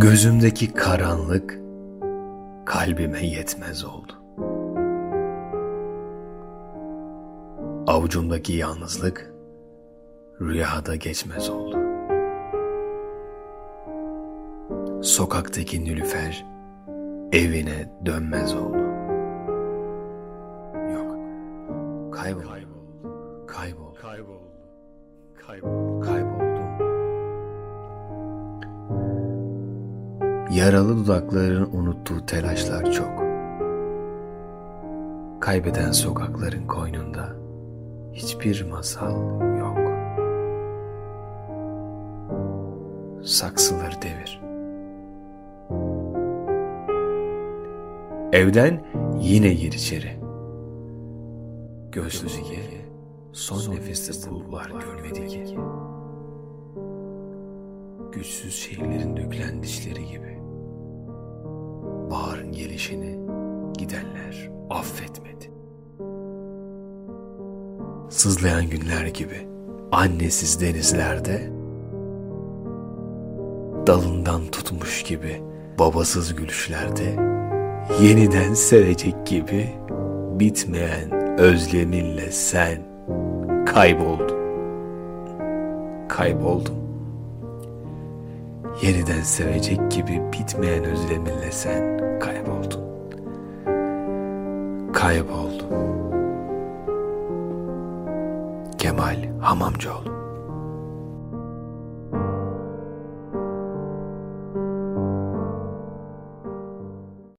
Gözümdeki karanlık kalbime yetmez oldu. Avucumdaki yalnızlık rüyada geçmez oldu. Sokaktaki nülüfer evine dönmez oldu. Yok, kayboldu, kayboldu, kayboldu, kayboldu, kayboldum. Yaralı dudakların unuttuğu telaşlar çok. Kaybeden sokakların koynunda hiçbir masal yok. Saksıları devir. Evden yine gir içeri. Gözlüğü ye, son nefeste bulvar görmedi ki. Güçsüz şehirlerin dökülen dişleri gibi. Baharın gelişini gidenler affetmedi. Sızlayan günler gibi annesiz denizlerde dalından tutmuş gibi babasız gülüşlerde yeniden sevecek gibi bitmeyen özleminle sen kayboldun. Kayboldum. Yeniden sevecek gibi bitmeyen özleminle sen kayboldun. Kayboldum. Kemal Hamamcıoğlu